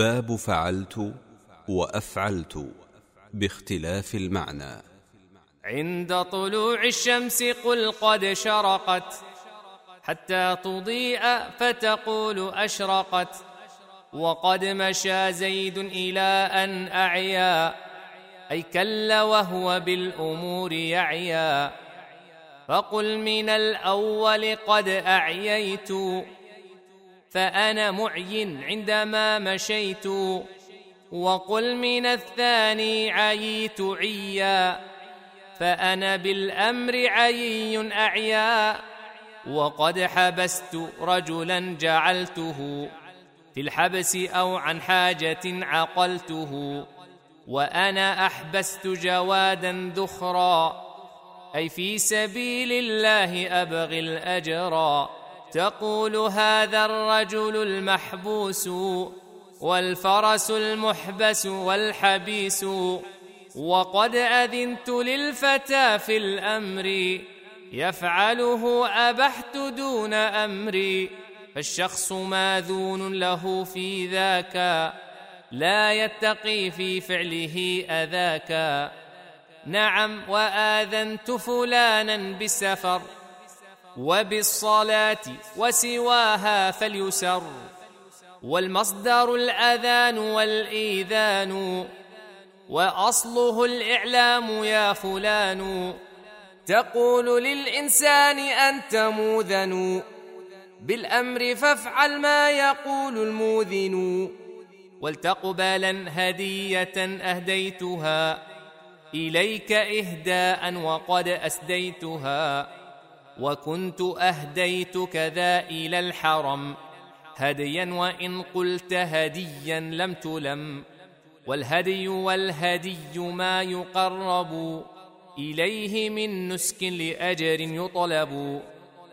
باب فعلت وأفعلت باختلاف المعنى. عند طلوع الشمس قل قد شرقت حتى تضيء فتقول أشرقت. وقد مشى زيد إلى أن أعيا أي كل وهو بالأمور يعيا. فقل من الأول قد أعييت فأنا معي عندما مشيت. وقل من الثاني عييت عيا. فأنا بالأمر عيي أعيا. وقد حبست رجلا جعلته. في الحبس أو عن حاجة عقلته. وأنا أحبست جوادا ذخرا. أي في سبيل الله أبغي الأجرا. تقول هذا الرجل المحبوس والفرس المحبس والحبيس وقد أذنت للفتى في الأمر يفعله أبحت دون امري فالشخص ماذون له في ذاك لا يتقي في فعله أذاك. نعم وآذنت فلانا بالسفر وبالصلاة وسواها فليسر والمصدر الأذان والإيذان وأصله الإعلام يا فلان تقول للإنسان أنت موذن بالأمر فافعل ما يقول الموذن ولتقبلا هدية أهديتها إليك إهداء وقد أسديتها. وكنت اهديتك ذا إلى الحرم هديا وان قلت هديا لم تلم والهدي والهدي ما يقرب اليه من نسك لاجر يطلب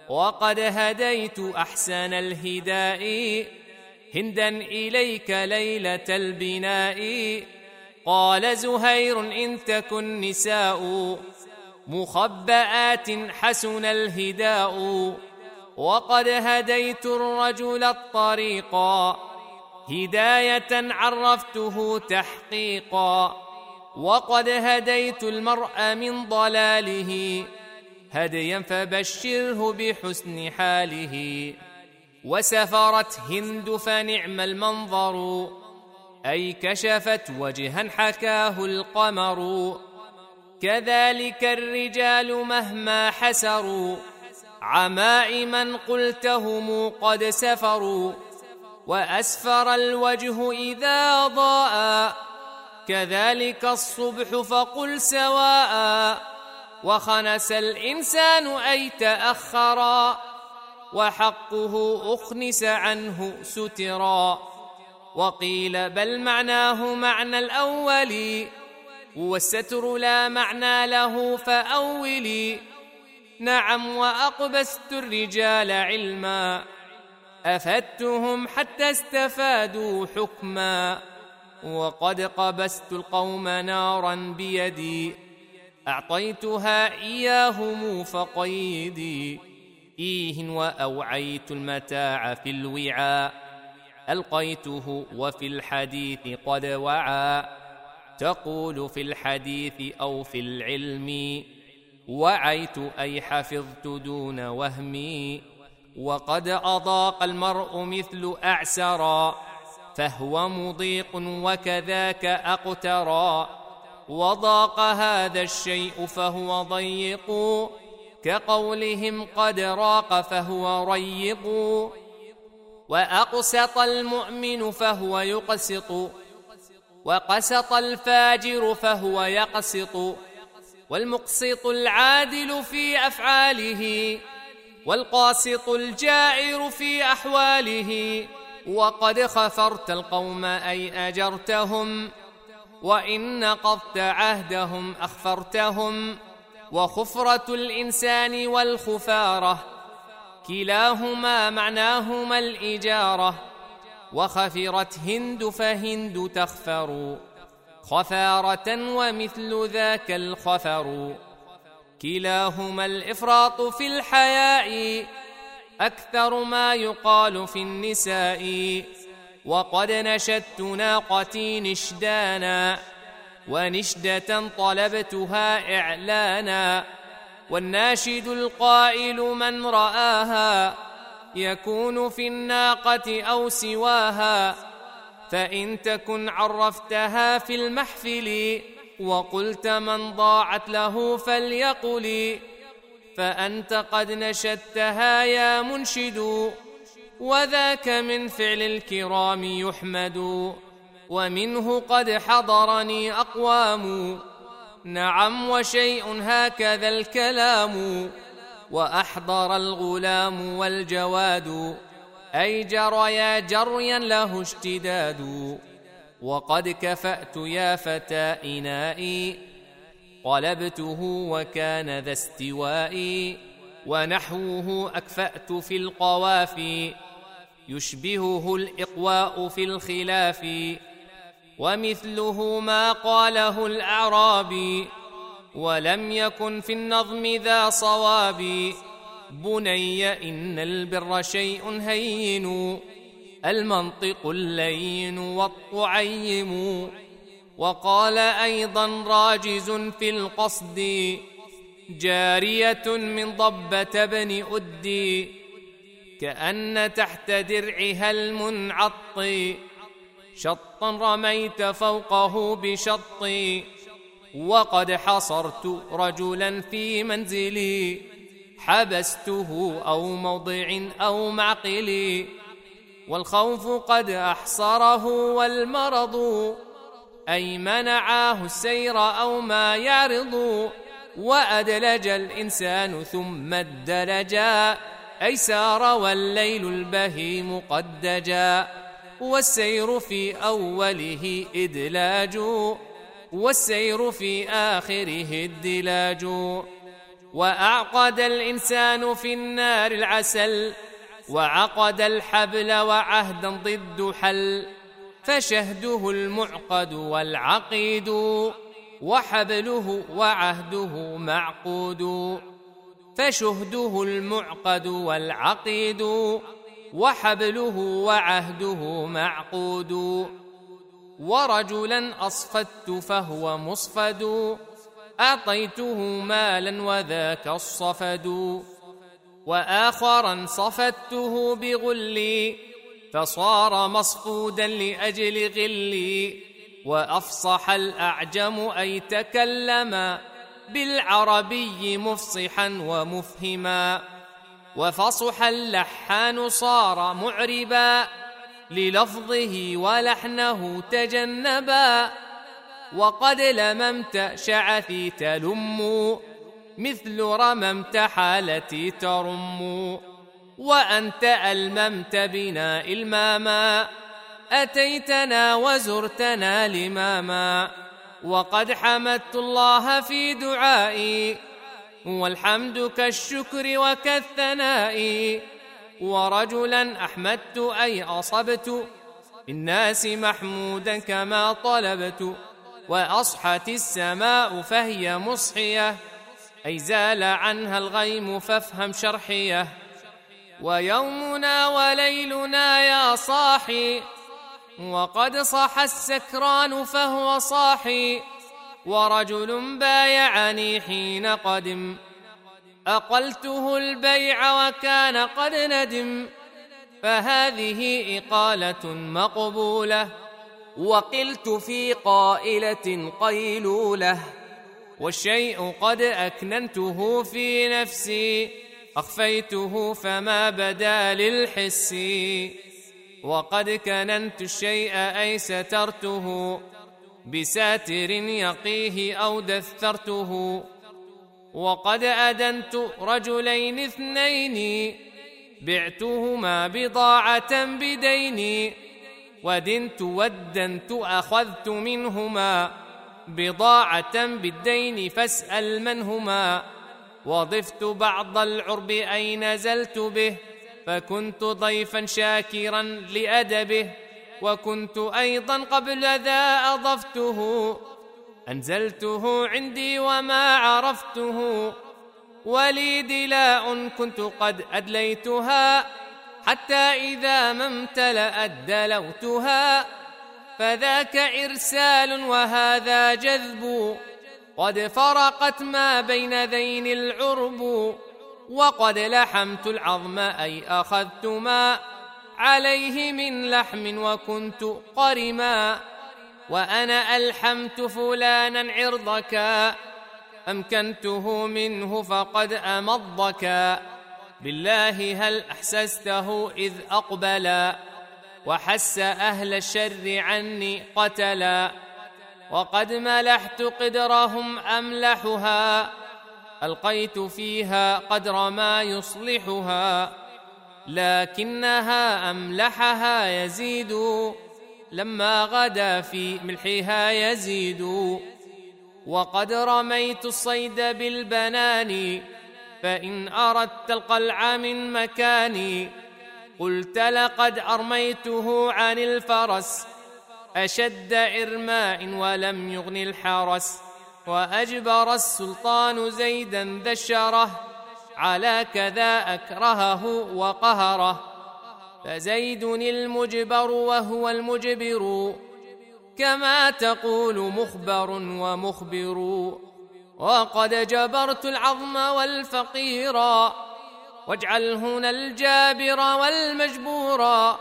وقد هديت احسن الهداء هندا اليك ليله البناء قال زهير ان تكن نساء مخبآت حسن الهداء. وقد هديت الرجل الطريقا هداية عرفته تحقيقا وقد هديت المرء من ضلاله. هديا فبشره بحسن حاله. وسفرت هند فنعم المنظر. أي كشفت وجها حكاه القمر. كذلك الرجال مهما حسروا عمائما قلتهم قد سفروا وأسفر الوجه إذا ضاء كذلك الصبح فقل سواء وخنس الإنسان أي تاخرا وحقه أخنس عنه سترا وقيل بل معناه معنى الأول والستر لا معنى له فأولي. نعم وأقبست الرجال علما. أفدتهم حتى استفادوا حكما. وقد قبست القوم نارا بيدي. أعطيتها إياهم فقيدي. إيه وأوعيت المتاع في الوعاء. ألقيته وفي الحديث قد وعى. تقول في الحديث أو في العلم وعيت أي حفظت دون وهمي وقد أضاق المرء مثل أعسرا فهو مضيق وكذاك أقترا وضاق هذا الشيء فهو ضيق كقولهم قد راق فهو ريق وأقسط المؤمن فهو يقسط. وقسط الفاجر فهو يقسط والمقسط العادل في أفعاله والقاسط الجائر في أحواله. وقد خفرت القوم أي أجرتهم وإن نقضت عهدهم أخفرتهم. وخفرة الإنسان والخفارة كلاهما معناهما الإجارة. وخفرت هند فهند تخفر خفارة ومثل ذاك الخفر. كلاهما الإفراط في الحياء أكثر ما يقال في النساء. وقد نشدت ناقتي نشدانا ونشدة طلبتها إعلانا. والناشد القائل من رآها يكون في الناقة أو سواها فإن تكن عرفتها في المحفل وقلت من ضاعت له فليقل فأنت قد نشدتها يا منشد وذاك من فعل الكرام يحمد ومنه قد حضرني أقوام نعم وشيء هكذا الكلام. وأحضر الغلام والجواد. أي جريا جريا له اشتداد. وقد كفأت يا فتى إنائي قلبته وكان ذا استوائي ونحوه أكفأت في القوافي يشبهه الإقواء في الخلاف. ومثله ما قاله الأعرابي. ولم يكن في النظم ذا صواب بني إن البر شيء هين المنطق اللين والطعيم. وقال أيضا راجز في القصد جارية من ضبة بن أدي كأن تحت درعها المنعط. شطا رميت فوقه بشط وقد حصرت رجلا في منزلي حبسته أو موضع أو معقل. والخوف قد أحصره والمرض أي منعاه السير أو ما يعرض. وأدلج الإنسان ثم الدلجا أي سار والليل البهيم قد دجا. والسير في أوله إدلاج. والسير في آخره الدلاج. وأعقد الإنسان في النار العسل وعقد الحبل وعهدا ضد حل. فشهده المعقد والعقيد وحبله وعهده معقود. فشهده المعقد والعقيد وحبله وعهده معقود. ورجلا أصفدت فهو مصفد. أعطيته مالا وذاك الصفد. وآخرا صفدته بغلي. فصار مصفودا لأجل غلي. وأفصح الأعجم أي تكلما بالعربي مفصحا ومفهما. وفصح اللحان صار معربا. للفظه ولحنه تجنبا. وقد لممت شعثي تلم مثل رممت حالتي ترم. وأنت ألممت بنا إلماما أتيتنا وزرتنا لماما. وقد حمدت الله في دعائي والحمد كالشكر وكالثناء. ورجلا أحمدت أي أصبت. الناس محمودا كما طلبت وأصحت السماء فهي مصحية. أي زال عنها الغيم فافهم شرحية. ويومنا وليلنا يا صاحي وقد صح السكران فهو صاحي. ورجل بايعني حين قدم. أقلته البيع وكان قد ندم فهذه إقالة مقبولة وقلت في قائلة قيلولة والشيء قد أكننته في نفسي أخفيته فما بدا للحس وقد كننت الشيء أي سترته بساتر يقيه أو دثرته. وقد أدنت رجلين اثنين بعتهما بضاعة بدين ودنت ودنت أخذت منهما بضاعة بالدين فاسأل من هما. وضفت بعض العرب أي نزلت به فكنت ضيفا شاكرا لأدبه وكنت أيضا قبل ذا أضفته. أنزلته عندي وما عرفته ولي دلاء كنت قد أدليتها حتى إذا ما امتلأت دلوتها. فذاك إرسال وهذا جذب قد فرقت ما بين ذين العرب وقد لحمت العظم أي أخذت ما عليه من لحم وكنت قرما. وأنا ألحمت فلانا عرضك أمكنته منه فقد أمضك. بالله هل أحسسته إذ أقبلا وحس أهل الشر عني قتلا وقد ملحت قدرهم أملحها ألقيت فيها قدر ما يصلحها لكنها أملحها يزيد. لما غدا في ملحها يزيد. وقد رميت الصيد بالبنان فإن أردت القلع من مكاني قلت لقد أرميته عن الفرس. أشد إرماء ولم يغن الحرس. وأجبر السلطان زيدا ذا الشره على كذا أكرهه وقهره. فزيد المجبر وهو المجبر. كما تقول مخبر ومخبر. وقد جبرت العظم والفقيرا واجعل هنا الجابر والمجبورا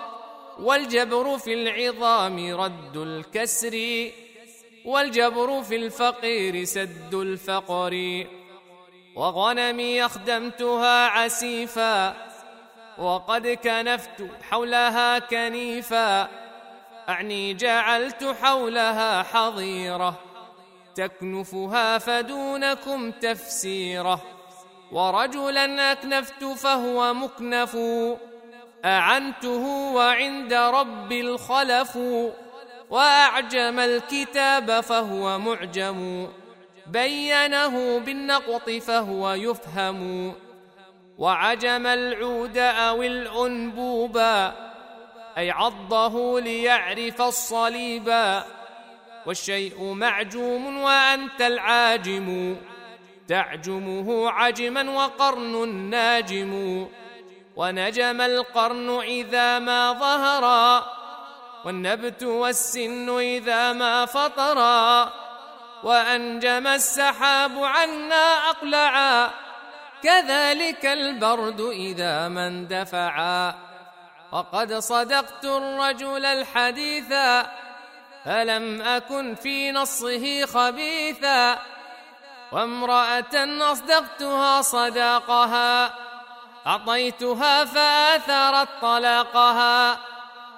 والجبر في العظام رد الكسر. والجبر في الفقير سد الفقر. وغنمي أخدمتها عسيفا. وقد كنفت حولها كنيفا. أعني جعلت حولها حظيرة. تكنفها فدونكم تفسيرة. ورجلا أكنفت فهو مكنف. أعنته وعند رب الخلف. وأعجم الكتاب فهو معجم. بينه بالنقط فهو يفهم. وعجم العود أو الأنبوبا أي عضه ليعرف الصليبا والشيء معجوم وأنت العاجم تعجمه عجما وقرن ناجم. ونجم القرن إذا ما ظهرا والنبت والسن إذا ما فطرا وأنجم السحاب عنا أقلعا كذلك البرد إذا ما اندفعا وقد صدقت الرجل الحديثا فلم أكن في نصه خبيثا وامرأة أصدقتها صداقها أعطيتها فآثرت طلاقها.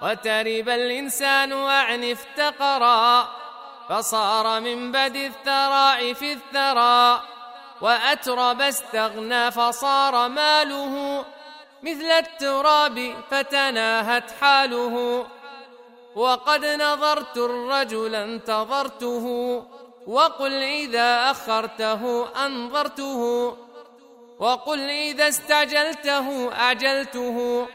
وترب الإنسان أعن افتقرا فصار من بدي الثراء في الثرى وأترب استغنى فصار ماله مثل التراب فتناهت حاله. وقد نظرت الرجل انتظرته وقل إذا أخرته أنظرته. وقل إذا استعجلته أعجلته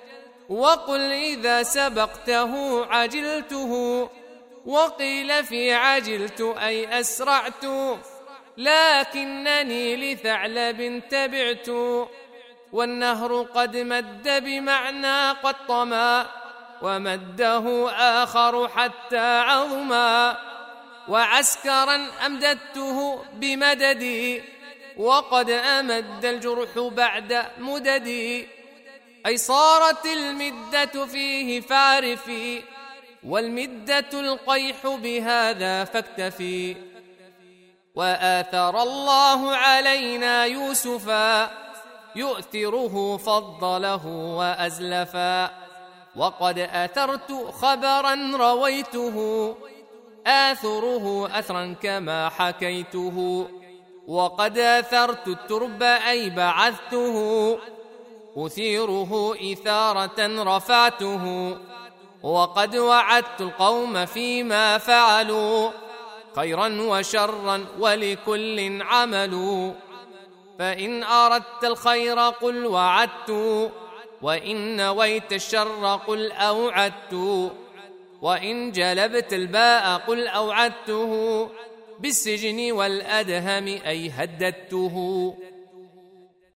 وقل إذا سبقته عجلته. وقيل في عجلت أي أسرعت. لكنني لثعلب تبعت والنهر قد مد بمعنى قد طمأ ومده آخر حتى عظما. وعسكرا أمددته بمددي وقد أمد الجرح بعد مددي. أي صارت المدة فيه فاعرفي والمدة القيح بهذا فاكتفي. وآثر الله علينا يوسفا يؤثره فضله وأزلفا. وقد أثرت خبرا رويته آثره أثرا كما حكيته. وقد أثرت الترب أي بعثته أثيره إثارة رفعته. وقد وعدت القوم فيما فعلوا. خيرا وشرا ولكل عمل. فإن أردت الخير قل وعدت وإن نويت الشر قل أوعدت وإن جلبت الباء قل أوعدته. بالسجن والأدهم أي هددته.